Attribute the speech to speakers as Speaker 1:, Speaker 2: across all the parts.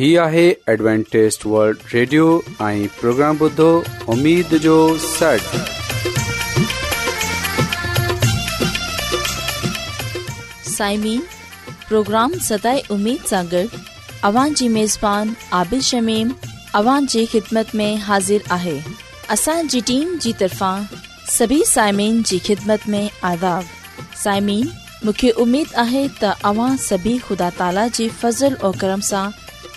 Speaker 1: هي آهي ॲಡ್وانٽيست world radio ۽ programme بدو
Speaker 2: اميد جو سڙ سائمين پروگرام ستاي اميد سانڳڙ اوان جي ميزبان عابد شميم اوان جي خدمت ۾ حاضر آهي اسان جي ٽيم جي طرفان سڀي سائمين جي خدمت ۾ عازو سائمين مونکي اميد آهي ته اوان سڀي خدا تالا جي فضل ۽ کرم سان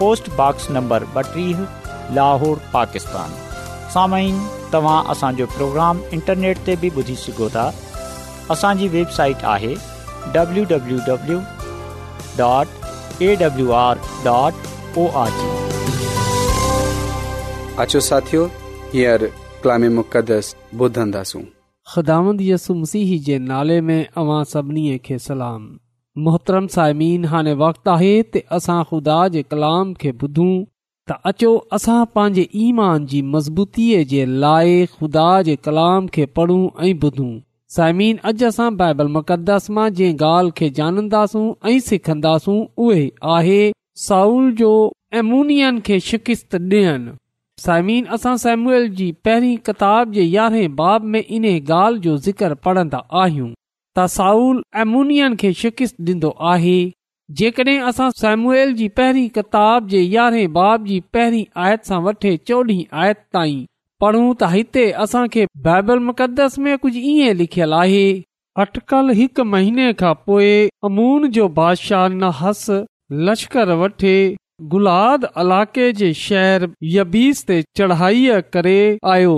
Speaker 3: पोसी लाहौर पाकिस्तान तव्हां असांजो प्रोग्राम इंटरनेट ते बि था असांजी वेबसाइट आहे
Speaker 4: मोहतरम साइमिन हाणे वक़्तु आहे त असां ख़ुदा जे कलाम खे ॿुधूं त अचो असां पंहिंजे ईमान जी मज़बूतीअ जे लाइ खु़दा जे कलाम खे पढ़ूं ऐं ॿुधूं साइमिन अॼु असां बाइबल मुक़दस मां जंहिं ॻाल्हि खे ॼाणंदा सूं ऐं सिखंदासूं उहे आहे साउल जो एमूनियन खे शिकिस्त ॾियनि साइमिन असां सेम्युअल जी पहिरीं किताब जे यारहें बाब में इन्हे ॻाल्हि जो ज़िक्र पढ़ंदा आहियूं साउल अमुन खे शिकिस्त ॾिनो आहे जेकॾहिं असां सेमुएल जी पहिरी किताब जे यारहें बाब जी पहिरीं आयत सां चोॾहीं आयत ताईं पढ़ूं त हिते असां बाइबल मुक़दस में कुझु ईअं लिखियलु आहे अटकल हिकु महीने खां पोइ अमून जो बादशाह नहस लश्कर वटे गुलाद इलाके जे शहर यबीस ते चढ़ाईअ करे आयो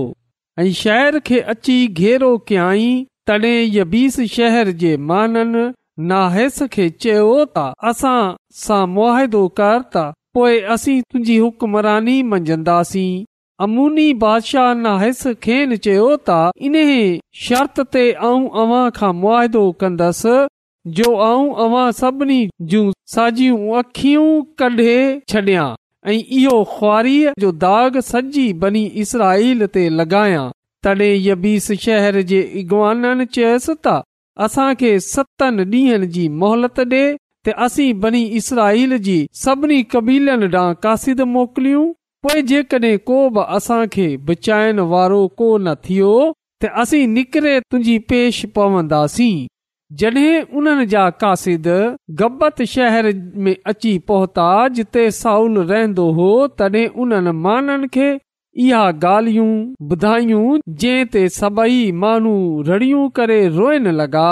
Speaker 4: ऐं शहर खे अची घेरो कयाई तॾहिं यबीस शहर जे माननि नाहेस खे चयो त असां सां मुआदो कर त पोइ असीं तुंहिंजी हुकमरानी मंझंदासीं अमूनी बादशाह नाहेस खेनि चयो ता इन्हे शर्त ते आऊं معاہدو खां मुआदो कंदसि जो आऊं अवां सभिनी जूं साॼियूं अखियूं कढे छडि॒या ऐं इहो ख्वारीअ जो दाग़ सॼी बनी इसराईल ते लॻायां तॾहिं यबीस शहर जे इगवाननि चयोसि त असांखे सतनि डीं॒हनि जी मोहलत डि॒ त असीं बनी इसराईल जी सभिनी कबीलनि ॾांहुं कासिद मोकिलियूं पोइ जेकॾहिं को बि असां खे बचाइण वारो को न थियो त असीं निकिरे तुंहिंजी पेश पवंदासीं जॾहिं उन्हनि जा कासिद गब्बत शहर में अची पहुता जिते साउल रहंदो हो तॾहिं उन्हनि माननि खे इहा ॻाल्हियूं ॿुधायूं जंहिं ते सभई माण्हू रड़ियूं करे लॻा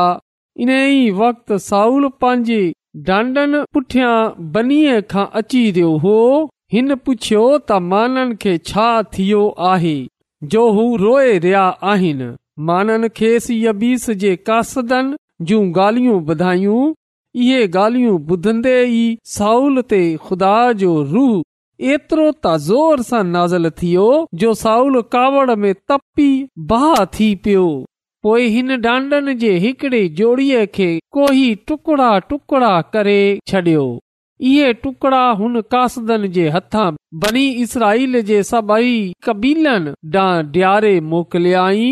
Speaker 4: इन ई वक़्ति साउल पंहिंजे डांडनि पुठियां बनीअ खां अची रहियो हो हिन पुछियो त माननि खे छा थियो आहे जो हू रोए रहिया आहिनि माननि खेसि यबीस जे कासदनि जूं गाल्हियूं ॿुधायूं इहे गाल्हियूं ॿुधंदे ई साउल ते खुदा जो रूह एतिरो त ज़ोर सां नाज़ल थियो जो साउल कावड़ में तपी बहा थी पियो पोइ हिन डांडनि जे हिकड़े जोड़ीअ खे कोही टुकड़ा टुकड़ा करे छडि॒यो इहे टुकड़ा हुन कासदनि जे हथां बनी इसराईल जे सभई कबीलनि ॾांहुं ॾियारे मोकिलियाई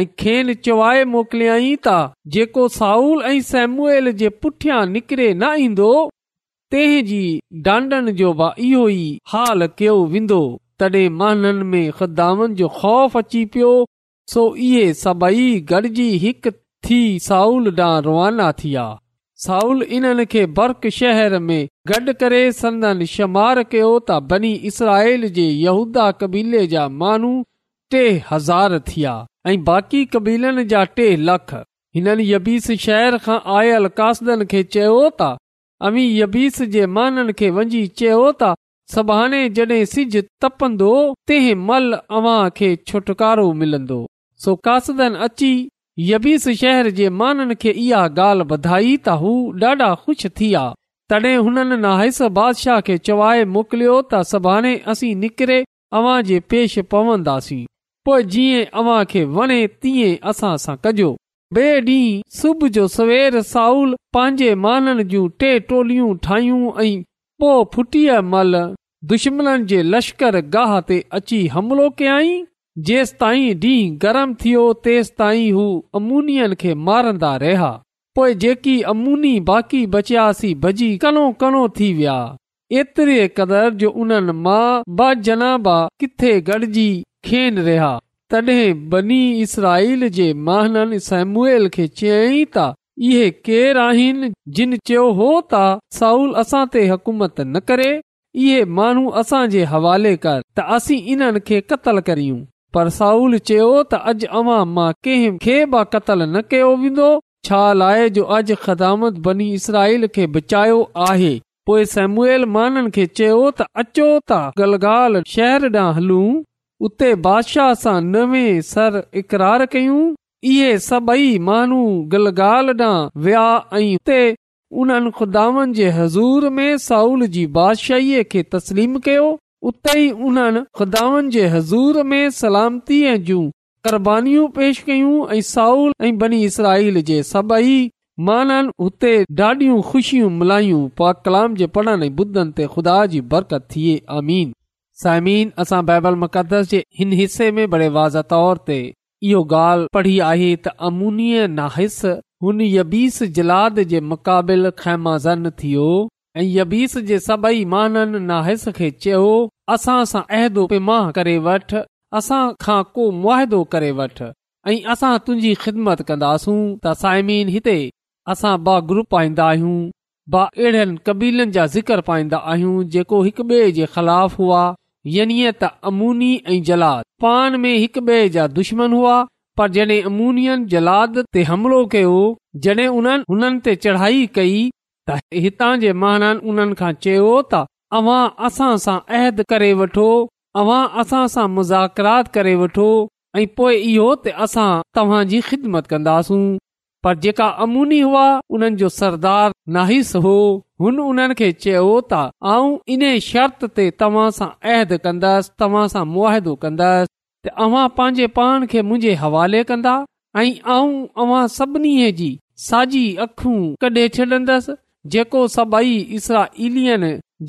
Speaker 4: ऐं खेन चवाए मोकिलियई त जेको साउल ऐं सैमुएल जे पुठियां निकिरे न ईंदो ते जी डांडन जो इहो ई हाल कयो वेंदो तॾहिं महननि में ख़दामन जो ख़ौफ़ अची पियो सो इहे सभई गॾिजी हिकु थी साउल ॾांहुं रवाना थी विया साउल इन्हनि खे बर्क शहर में गॾु करे संदन शुमार कयो त बनी इसराइल जे यहूदा कबीले जा माण्हू टे हज़ार थी विया ऐं बाक़ी कबीलनि जा टे लख हिननि यबीस शहर खां आयल कासदनि खे चयो अमी यबीस जे माननि खे वञी चयो त सुभाणे जड॒हिं सिज तपंदो तंहिं मल अव्हां खे छुटकारो मिलंदो कासदन अची यबीस शहर जे माननि खे इहा ॻाल्हि ॿधाई त हू ॾाढा ख़ुशि थी विया तॾहिं हुननि नाहिस बादिशाह खे चवाइ मोकिलियो त सुभाणे असीं निकिरे अव्हां जे पेश पवंदासीं पोइ जीअं अव्हां खे वणे तीअं असां सां कजो बे डींहुं सुबुह जो सवेर साउल पंहिंजे माननि जूं टे टोलियूं ठाहियूं ऐं पो फुटीअ महिल दुश्मन जे लश्कर गाह ते अची हमिलो कयई जेसि ताईं ॾींहुं गरम थियो तेसि ताईं हू अमूनियन खे मारंदा रहिया पोइ जेकी अमूनी बाक़ी बचियासीं भॼी कणो कणो थी विया एतिरे क़दुरु जो उन्हनि मां बा जनाबा किथे गॾिजी खेन रहिया तॾहिं बनी इसराईल जे माननि सेमूल खे चयई त इहे केरु आहिनि जिन चयो हो त साउल असां ते हुकूमत न करे इहे माण्हू असांजे हवाले कर त असीं इन्हनि खे क़तल करियूं पर साउल चयो त अॼ अवां मां न कयो वेंदो छा जो अॼु ख़दामत बनी इसराईल खे बचायो आहे पोइ सेमूल माननि खे चयो त अचो त गलगाल शहर ॾांहुं हलूं उते बादशाह सां नवें सर इक़रार कयूं इहे सभई माण्हू गलगाल ॾांहुं विया ऐं उते उन्हनि खुदावनि जे हज़ूर में साउल जी बादिशाहीअ खे तस्लीम कयो उते ई उन्हनि खुदावनि जे हज़ूर में सलामतीअ जूं क़ुरियूं पेश कयूं ऐं साउल ऐं बनी इसराईल जे सभई माननि उते ॾाढियूं ख़ुशियूं मल्हायूं पा कलाम जे पढ़नि ऐं ॿुधनि ते ख़ुदा जी बरकत थिए आमीन सायमिन असां बाइबल मुक़दस जे हिन हिसे में बड़े वाज़ तौर ते इहो ॻाल्हि पढ़ी आहे त अमूनीअ नाहिस हुन यबीस जलाद जे मुक़ाबिल खैमा ज़न थियो ऐं यबीस जे सभई माननि नाहिस खे चयो असां सां अहदो पिमाह करे वठ असां खां को मुआदो करे वठ ऐं असां तुंहिंजी ख़िदमत कन्दासूं त साइमीन हिते असां बा ग्रुप पाईंदा आहियूं बा अहिड़ कबीलनि जा ज़िक्र पाईंदा आहियूं जेको हिकु बे जे ख़िलाफ़ हुआ य त अमूनी ऐं जलाद पान में हिक ॿिए जा दुश्मन हुआ पर जॾहिं अमूनियन जलाद ते हमिलो कयो जॾहिं उन्हनि हुननि ते चढ़ाई कई त हितां जे महाननि उन्हनि खां चयो त अव्हां असां सां अहद करे वठो अव्हां असां सां मुज़ाकरात करे वठो ऐं पोइ इहो त असां तव्हां जी ख़िदमत कंदासूं पर जेका अमूनी हुआ उन्हनि जो सरदार नाहिस हो हुन उन्हनि खे चयो त आऊं इन शर्त ते तव्हां सां अहद कंदसि तव्हां सां मुआदो कंदसि त अव्हां पंहिंजे पाण खे मुंहिंजे हवाले कंदा ऐं आऊं अव्हां सभिनी जी साॼी अखूं कढे छॾंदसि जेको सभई इसरा इल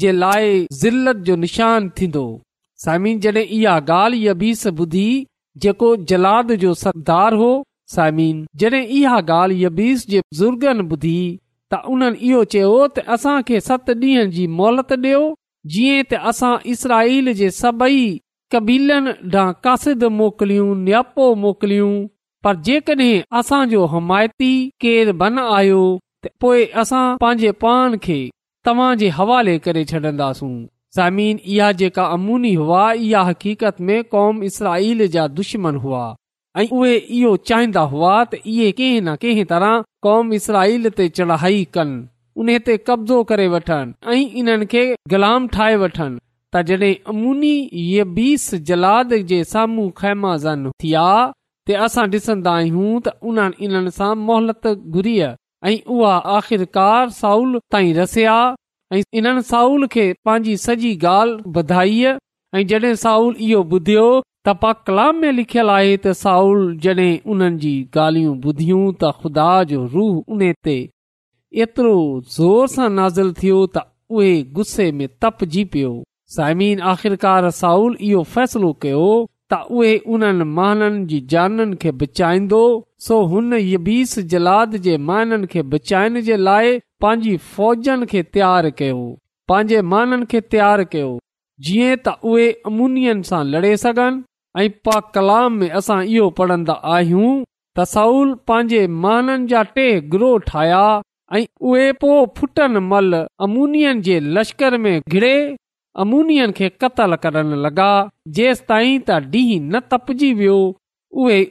Speaker 4: जे लाइ ज़िलत जो निशान थींदो साइमिन जॾहिं इहा ॻाल्हि इहा बीस ॿुधी जेको जलाद जो सरदार हो सामिन जॾहिं इहा ॻाल्हि यबीस जे ॿुधी त उन्हनि इहो चयो त सत डींहनि जी मोहलत ॾियो जीअं त असां इसराईल जे सभई कबीलनि ॾांहुं कासिद मोकिलियूं नियापो मोकिलियूं पर जेकॾहिं असांजो हमायती केर बन आयो त पोए असां पंहिंजे पान खे तव्हां जे हवाले करे छॾंदासूं साइमिन इहा जेका अमूनी हुआ इहा हक़ीक़त में कौम इसराईल जा दुश्मन हुआ ऐं उहे इहो चाहींदा हुआ त इहे कंहिं न कंहिं तरह कौम इसराईल ते चढ़ाई कनि उन ते कब्ज़ो करे वठनि ऐं इन्हनि खे गुलाम ठाहे वठनि त जॾहिं अमूनी यबीस जलाद जे साम्हूं साम्हू खैमाज़न थिया ते असां ॾिसंदा आहियूं त उन्हनि इन्हनि सां मोहलत घुरी ऐं उहा आख़िरकार साउल ताईं रसिया ऐं इन्हनि साउल खे पंहिंजी सॼी ॻाल्हि ॿधाई ऐं जॾहिं साउल इहो ॿुधियो त पा कलाम में लिखियलु आहे त साउल जॾहिं उन्हनि जी ॻाल्हियूं ॿुधियूं त ख़ुदा जो रूह उन ते एतिरो ज़ोर सां नाज़िल थियो त उहे गुस्से में तपिजी पियो साइम आख़िरकार साउल इहो फ़ैसिलो कयो त उहे उन्हनि माननि जी जाननि खे बचाईंदो सो हुन यबीस जलाद जे माननि खे बचाइण जे लाइ पंहिंजी फ़ौजन खे तयारु कयो पंहिंजे माननि खे तयारु कयो जीअं त उहे अमूनियन सां लड़े सघनि पा कलाम में असां इहो पढ़न्दा आहियूं त सऊल माननि जा टे ग्रोह ठाहिया ऐं उहे फुटन मल अमूनियन जे लश्कर में घिड़े अमूनियन खे कतल करण लॻा जेंस ताईं त न तपजी वियो उहे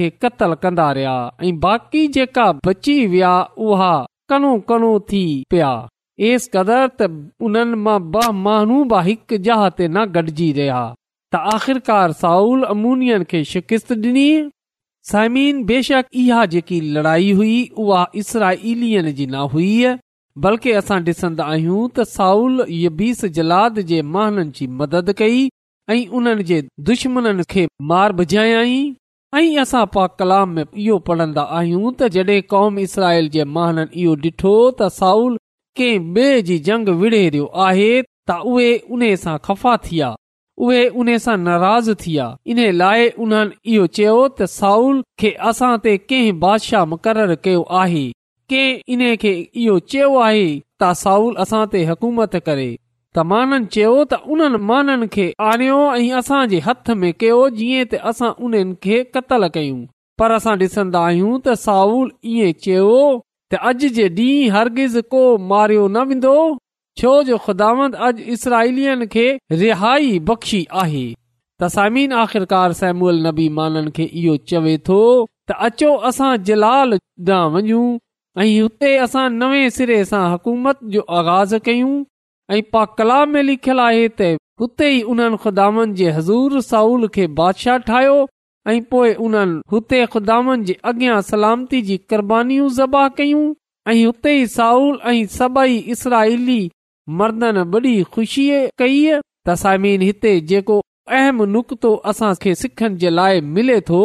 Speaker 4: खे क़त्ल कन्दा रहिया ऐं बाक़ी जेका बची विया उहा कणो कणो थी पिया एस क़द्र उन मां ॿ माण्हू बि हिकु जहा ते न गॾजी रहिया त आख़िरकार साउल अमूनियन खे शिकिस्त डि॒नी साइमीन बेशक इहा जेकी लड़ाई हुई उहा इसरा इलियन जी न हुई बल्कि असां डि॒सन्दा आहियूं त साउल यबीस जलाद जे महाननि जी मदद कई ऐं उन्हनि जे दुश्मन खे मार भिझायई ऐं असां पा कलाम में इहो पढ़न्दा आहियूं त जडे॒ कौम इसराइल जे महाननि इहो डि॒ठो त साउल कंहिं बे॒ जी जंग विड़ेरियो आहे त उहे उन सां खफ़ा थिया उहे उन सां नाराज़ थिया इन लाइ उन्हनि इहो चयो त साउल खे असां ते कंहिं बादशाह मुक़ररु कयो आहे कंहिं इन्हे खे इहो चयो आहे त साउल असां ते हुकूमत करे त माननि चयो त उन्हनि माननि खे आणियो ऐं असां जे हथ में कयो जीअं त असां उन्हनि खे क़त्ल कयूं पर असां डि॒सन्दा आहियूं त साउल इएं चयो त अॼ जे हरगिज़ को मारियो न वेंदो छो जो ख़ुदांद अॼु इसराइलियुनि खे रिहाई बख़्शी आहे इहो चवे थो त अचो असां जलाल वञूं ऐं हुते असां नवे सिरे सां हुकूमत जो आगाज़ कयूं ऐं पा कला में लिखियल आहे त हुते ई उन्हनि खुदान जे हज़ूर साउल खे बादशाह ठाहियो ऐं पोइ उन्हनि हुते खुदानि जे अॻियां सलामती जी क़ुर्बानीूं ज़बा कयूं ऐं हुते ई साउल ऐं सभई इसराइली मर्दनिशी कई त साइम हिते जेको अहम नुक्तो असांखे सिखण जे लाइ मिले थो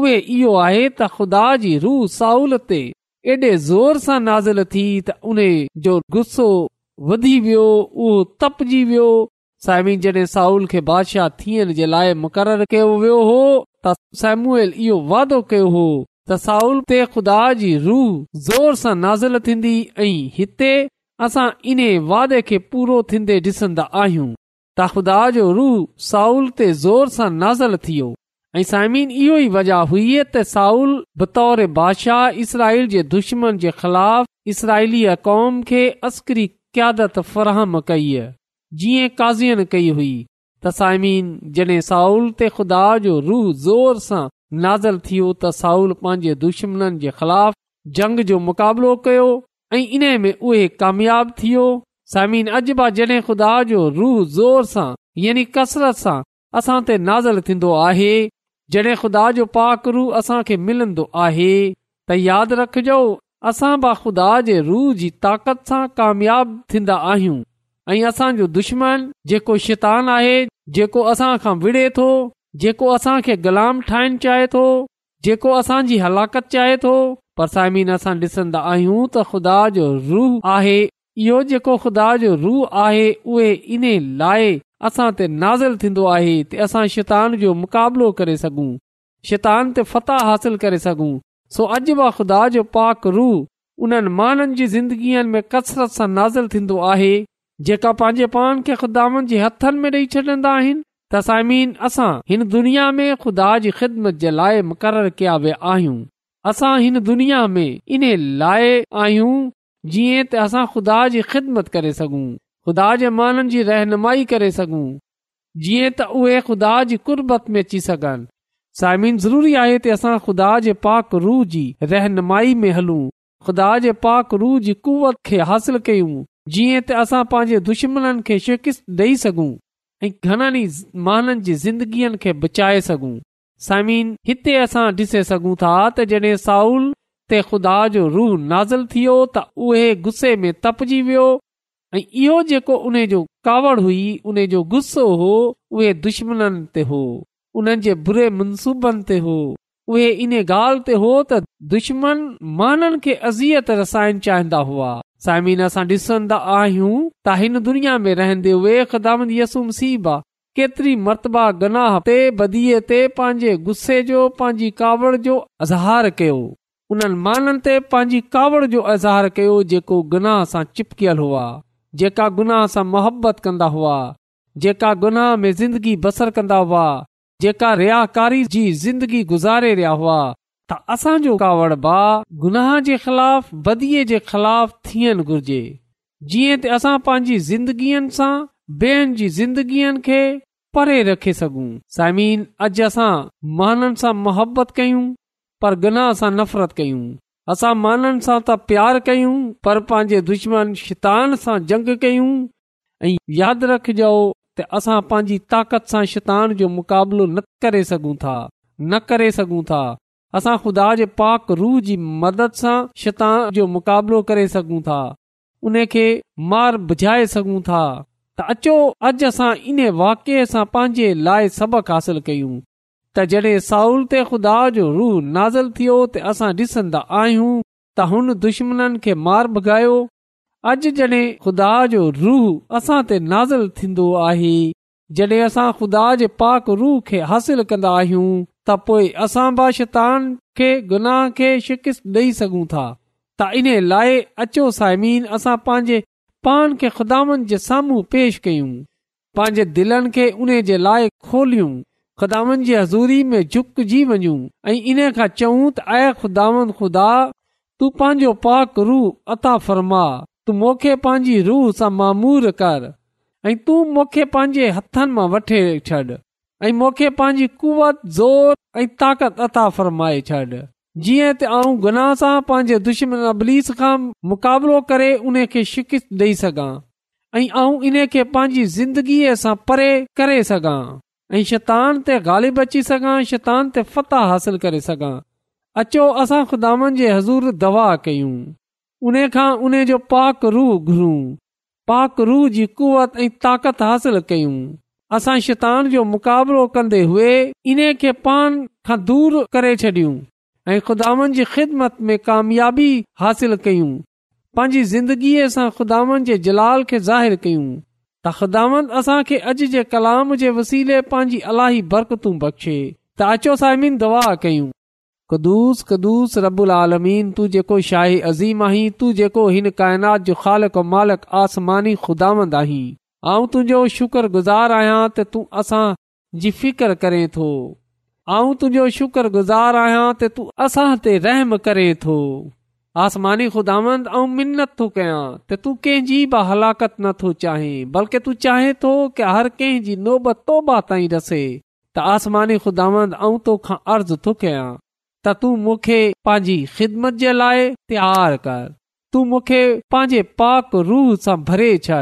Speaker 4: उहे इहो आहे त ख़ुदा जी रूह साउल ते ऐडे ज़ोर सां नाज़िल थी त उन जो गुस्सो वधी वियो उहो तपजी वियो सायमिन जॾहिं साउल खे बादशाह थियण जे लाइ मुक़रर कयो वियो हो त सामुएल इहो वादो कयो हो त साउल ते खुदा जी रूह ज़ोर सां नाज़िल थींदी ऐं हिते असां इन वादे खे पूरो थींदे डि॒सन्दन्न्न्न्दा आहियूं त ख़ुदा जो रूह साउल ते ज़ोर सां नाज़ल थियो ऐं सायमीन इहो ई वजह हुई त साउल बतौर बादशाह इसराइल जे दुश्मन जे ख़िलाफ़ इसराइलीअ क़ौम खे अस्करी कयादत फ़राहम कई जीअं काज़ियन कई हुई त साइमीन जड॒हिं साउल ते खुदा जो रूह ज़ोर सां नाज़ल थियो त साउल पंहिंजे दुश्मन जे ख़िलाफ़ जंग जो मुक़ाबिलो कयो ऐं इने में उहे कामयाब थियो समीन अज जॾहिं ख़ुदा जो रूह ज़ोर सां यानी कसरत सां असां ते नाज़ थींदो आहे जॾहिं ख़ुदा जो पाक रूह असां खे मिलंदो आहे त यादि रखजो असां बि खुदा जे रूह जी ताक़त सां कामयाब थींदा आहियूं ऐं असांजो दुश्मन जेको शैतान आहे जेको असां खां विड़े थो जेको असां खे गुलाम ठाहिण चाहे थो जेको असांजी हलाकत चाहे थो पर साइमिन असां ॾिसंदा आहियूं त ख़ुदा जो रूह आहे इहो जेको ख़ुदा जो रूह आहे उहे इन लाइ असां ते नाज़िल थींदो आहे ते असां शैतान जो मुक़ाबिलो करे सघूं शैतान ते फतह हासिल करे सघूं सो अॼु बि ख़ुदा जो पाक रूह उन्हनि माननि जी ज़िंदगीअ में कसरत सां नाज़िल थींदो आहे जेका पंहिंजे पान खे ख़ुदानि जे हथनि में डे॒ई छॾंदा आहिनि त साइमीन असां हिन दुनिया में ख़ुदा जी ख़िदमत जे लाइ मुक़ररु कया विया आहियूं असां हिन दुनिया में इन लाइ आहियूं जीअं त असां ख़ुदा जी ख़िदमत करे सघूं ख़ुदा जे माननि जी रहनुमाई करे सघूं जीअं त उहे ख़ुदा जी कुर्बत में अची सघनि साइमिन ज़रूरी आहे त असां ख़ुदा जे पाक रूह जी रहनुमाई में हलूं ख़ुदा जे पाक रूह जी कुवत खे हासिल कयूं जीअं त असां पंहिंजे दुश्मन खे शिकिस्त ॾेई सघूं ऐं घणनि ई माननि जी ज़िंदगीअ खे बचाए सघूं साइमिन हिते डि॒से सघूं था साउल ते खुदा जो रूह नाज़िलियो त उहे गुसे में तपजी वियो कावड़ हुई जो गुस्सो हो उहे दुश्मन ते हो उन जे बुरे मनसूबनि ते हो उहे इन गालो त दुश्मन माननि खे अज़ियत रसायन चाहींदा हुआ साइमिन असां डि॒संदा आहियूं त हिन दुनिया में रहंदे उहे केतिरी मरतबा गनाह ते ब॒ ते पंहिंजे गुस्से जो पंहिंजी कावड़ जो अज़हार कयो उन्हनि माननि ते पंहिंजी कावड़ जो अज़हार कयो जेको गनाह सां चिपकियल हुआ जेका गुनाह सां मुहबत कंदा हुआ जेका गुनाह में ज़िंदगी बसर कंदा हुआ जेका रिया जी ज़िंदगी गुज़ारे रहिया हुआ त असांजो कावड़ भा गुनाह जे ख़िलाफ़ जे ख़िलाफ़ थियण घुर्जे जीअं असां पंहिंजी ज़िंदगीअ सां ज़िंदगीअ खे परे रखे सघूं साइमीन अॼु असां माननि सां मुहबत कयूं पर गना असां नफ़रत कयूं असां माननि सां त प्यारु कयूं पर पंहिंजे दुश्मन शतान सां जंग कयूं ऐं यादि रखजो त असां पंहिंजी ताक़त सां शितान जो मुक़ाबलो न करे सघूं था न करे सघूं था असां ख़ुदा जे पाक रूह जी मदद सां शतान जो मुक़ाबलो करे सघूं था उन खे मार बुझाए सघूं था त अचो अॼु असां इन वाके सां पंहिंजे लाइ सबक़ हासिल कयूं त जॾहिं साउल ते ख़ुदा जो रूह नाज़ुल थियो त असां ॾिसंदा आहियूं त हुन दुश्मन खे मार भॻायो अॼु जॾहिं खुदा जो रूह असां ते नाज़ थीन्दो आहे जड॒हिं असां ख़ुदा जे पाक रूह खे हासिल कंदा आहियूं त पोए असां शैतान खे गुनाह खे शिकिस्त ॾेई सघूं था त इन लाइ अचो साइमीन असां पंहिंजे पाण खे खुदान जे साम्हूं पेश कयूं पंहिंजे दिलनि खे खोलियूं खुदानि जी हज़ूरी में झुकजी वञूं ऐं इन खां चऊं त आए खुदा ख़ुदा तू पंहिंजो पाक रूह अता फ़र्मा तू मोखे पंहिंजी रूह सां मामूर कर ऐं तूं मूंखे पंहिंजे हथनि मां वठे छॾ ऐं मूंखे पंहिंजी कुवत ज़ोर ऐं ताक़त अता फरमाए छॾ जीअं त आऊं ग़नाह सां पंहिंजे दुश्मन अबलीस खां मुक़ाबिलो करे उन खे शिकिस्त ॾेई सघां ऐं इन खे पंहिंजी ज़िंदगीअ सां परे करे सघां ऐं शैतान ते ग़ालिब अची सघां शैतान ते फतह हासिल करे सघां अचो असां ख़ुदानि जे हज़ूर दवा कयूं उन खां उन जो पाक रूह घुरूं पाक रूह जी कुवत ऐं ताक़त हासिल कयूं असां शैतान जो मुक़ाबिलो कन्दे हुए इन्हे पान खां दूर करे छॾियूं ऐं ख़ुदान जी ख़िदमत में कामयाबी हासिल कयूं पंहिंजी ज़िंदगीअ सां ख़ुदान जे जलाल खे ज़ाहिर कयूं त ख़ुदांद असांखे अॼु जे कलाम जे वसीले पंहिंजी अलाही बरकतूं बख़्शे
Speaker 5: त अचो साइमिन दुआ कयूं ख़ुदूस कदुस रबुल आलमीन तू जेको शाही अज़ीम आहीं तू जेको हिन काइनात जो ख़ालक मालिक आसमानी ख़ुदांद आहीं ऐं तुंहिंजो शुक्रगुज़ार आहियां त तूं असां जी फिकर करें थो आउं तुंहिंजो शुक्रगुज़ार आहियां त तूं असां ते रहम करे थो आसमानी ख़ुदांद मिन्नत थो कयां त तूं कंहिंजी बि हलाकत नथो चाहीं बल्कि तूं चाहे थो की हर कंहिंजी नोबत तोबा ताईं रसे त आसमानी ख़ुदांद ऐं तोखां अर्ज़ु थो कयां त तूं मूंखे पंहिंजी ख़िदमत जे लाइ तयारु कर तूं मूंखे पंहिंजे पाक रूह सां भरे छॾ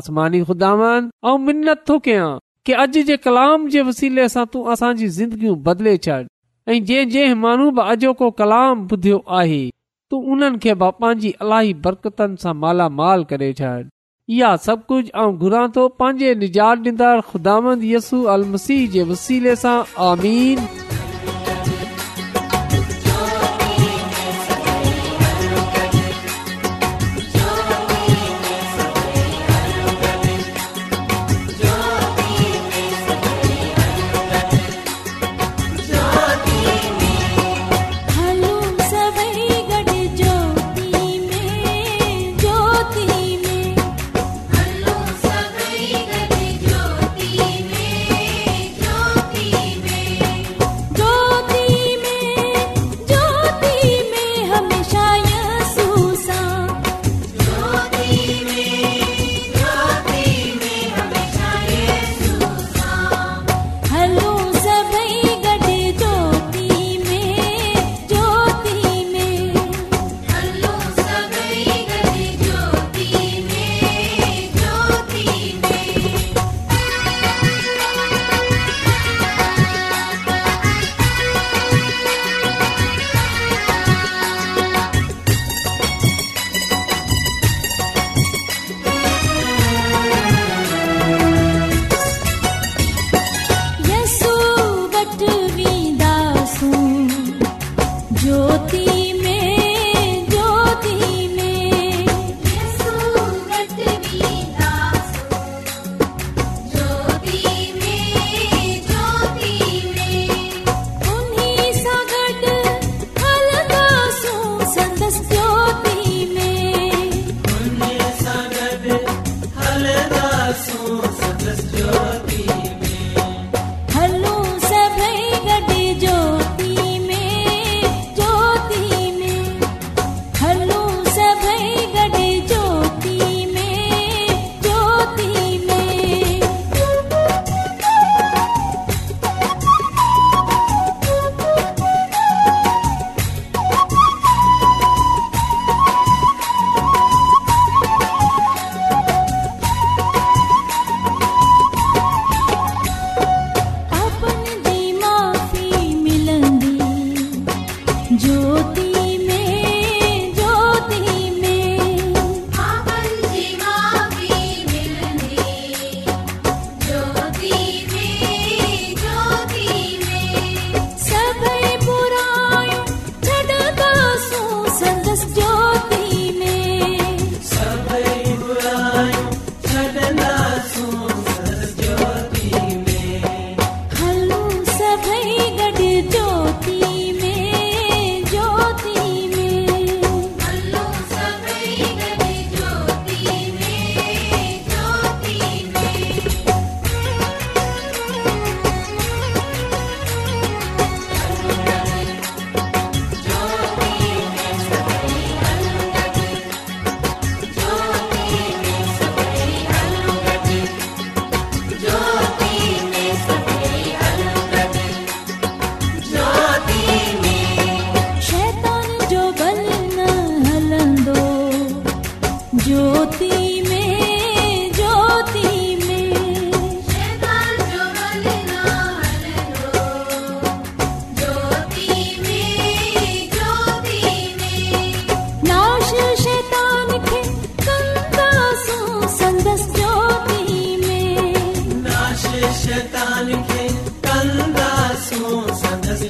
Speaker 5: आसमानी ख़ुदांद मिन्नत थो कयां कि अॼु जे कलाम जे वसीले सां तूं असांजी ज़िंदगियूं बदिले छॾ ऐं जंहिं जंहिं माण्हू बि अॼोको कलाम ॿुधियो आहे तू उन्हनि खे बि पंहिंजी अलाई बरकतनि सां मालामाल करे छॾ इहा सभु कुझु ऐं घुरां थो पंहिंजे निजातींदार ख़ुदांदसू अल मसीह जे वसीले सां आमीन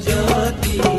Speaker 6: জ্যোতি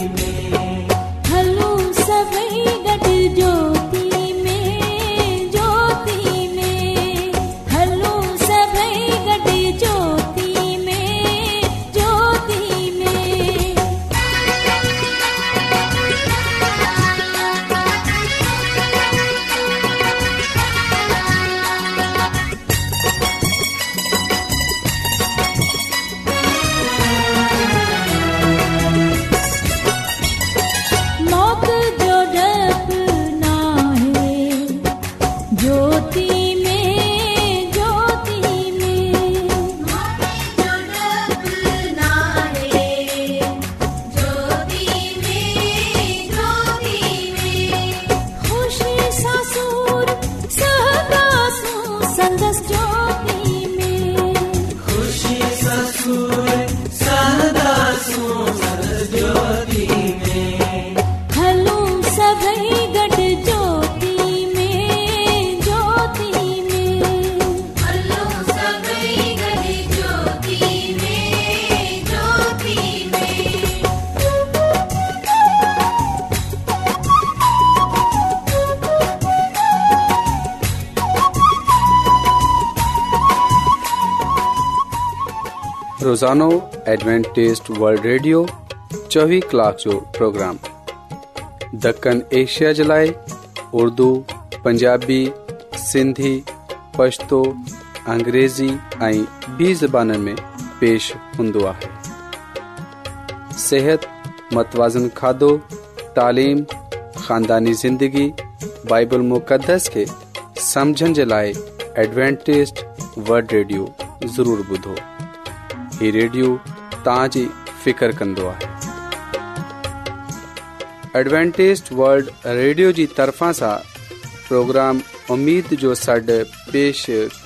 Speaker 1: ज़ोनो एडवेंटेज़ वल्ड ریڈیو चोवीह कलाक جو پروگرام دکن ایشیا جلائے اردو پنجابی سندھی پشتو पछतो अंग्रेज़ी ऐं ॿी ज़बान में पेश हूंदो आहे सिहत मतवाज़न खाधो तालीम ख़ानदानी ज़िंदगी बाइबल मुक़दस खे समुझण जे लाइ एडवेंटेज़ हीउ रेडियो तव्हांजी फ़िकर वल्ड रेडियो طرفا तरफ़ा پروگرام प्रोग्राम جو जो सॾु पेश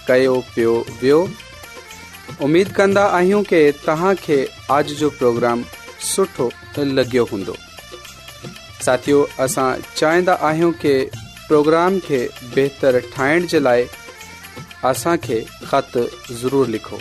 Speaker 1: कयो पियो वियो उमेद कि तव्हांखे जो प्रोग्राम सुठो लॻियो हूंदो साथियो असां कि प्रोग्राम खे बहितरु ठाहिण जे लाइ असांखे ख़तु ज़रूरु लिखो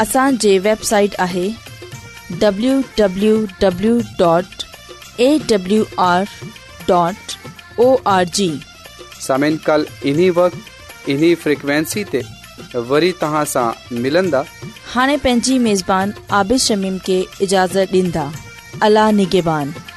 Speaker 7: असांजे वेबसाइट आहे हाणे पंहिंजी मेज़बान عابد शमीम खे اجازت ॾींदा अला نگہبان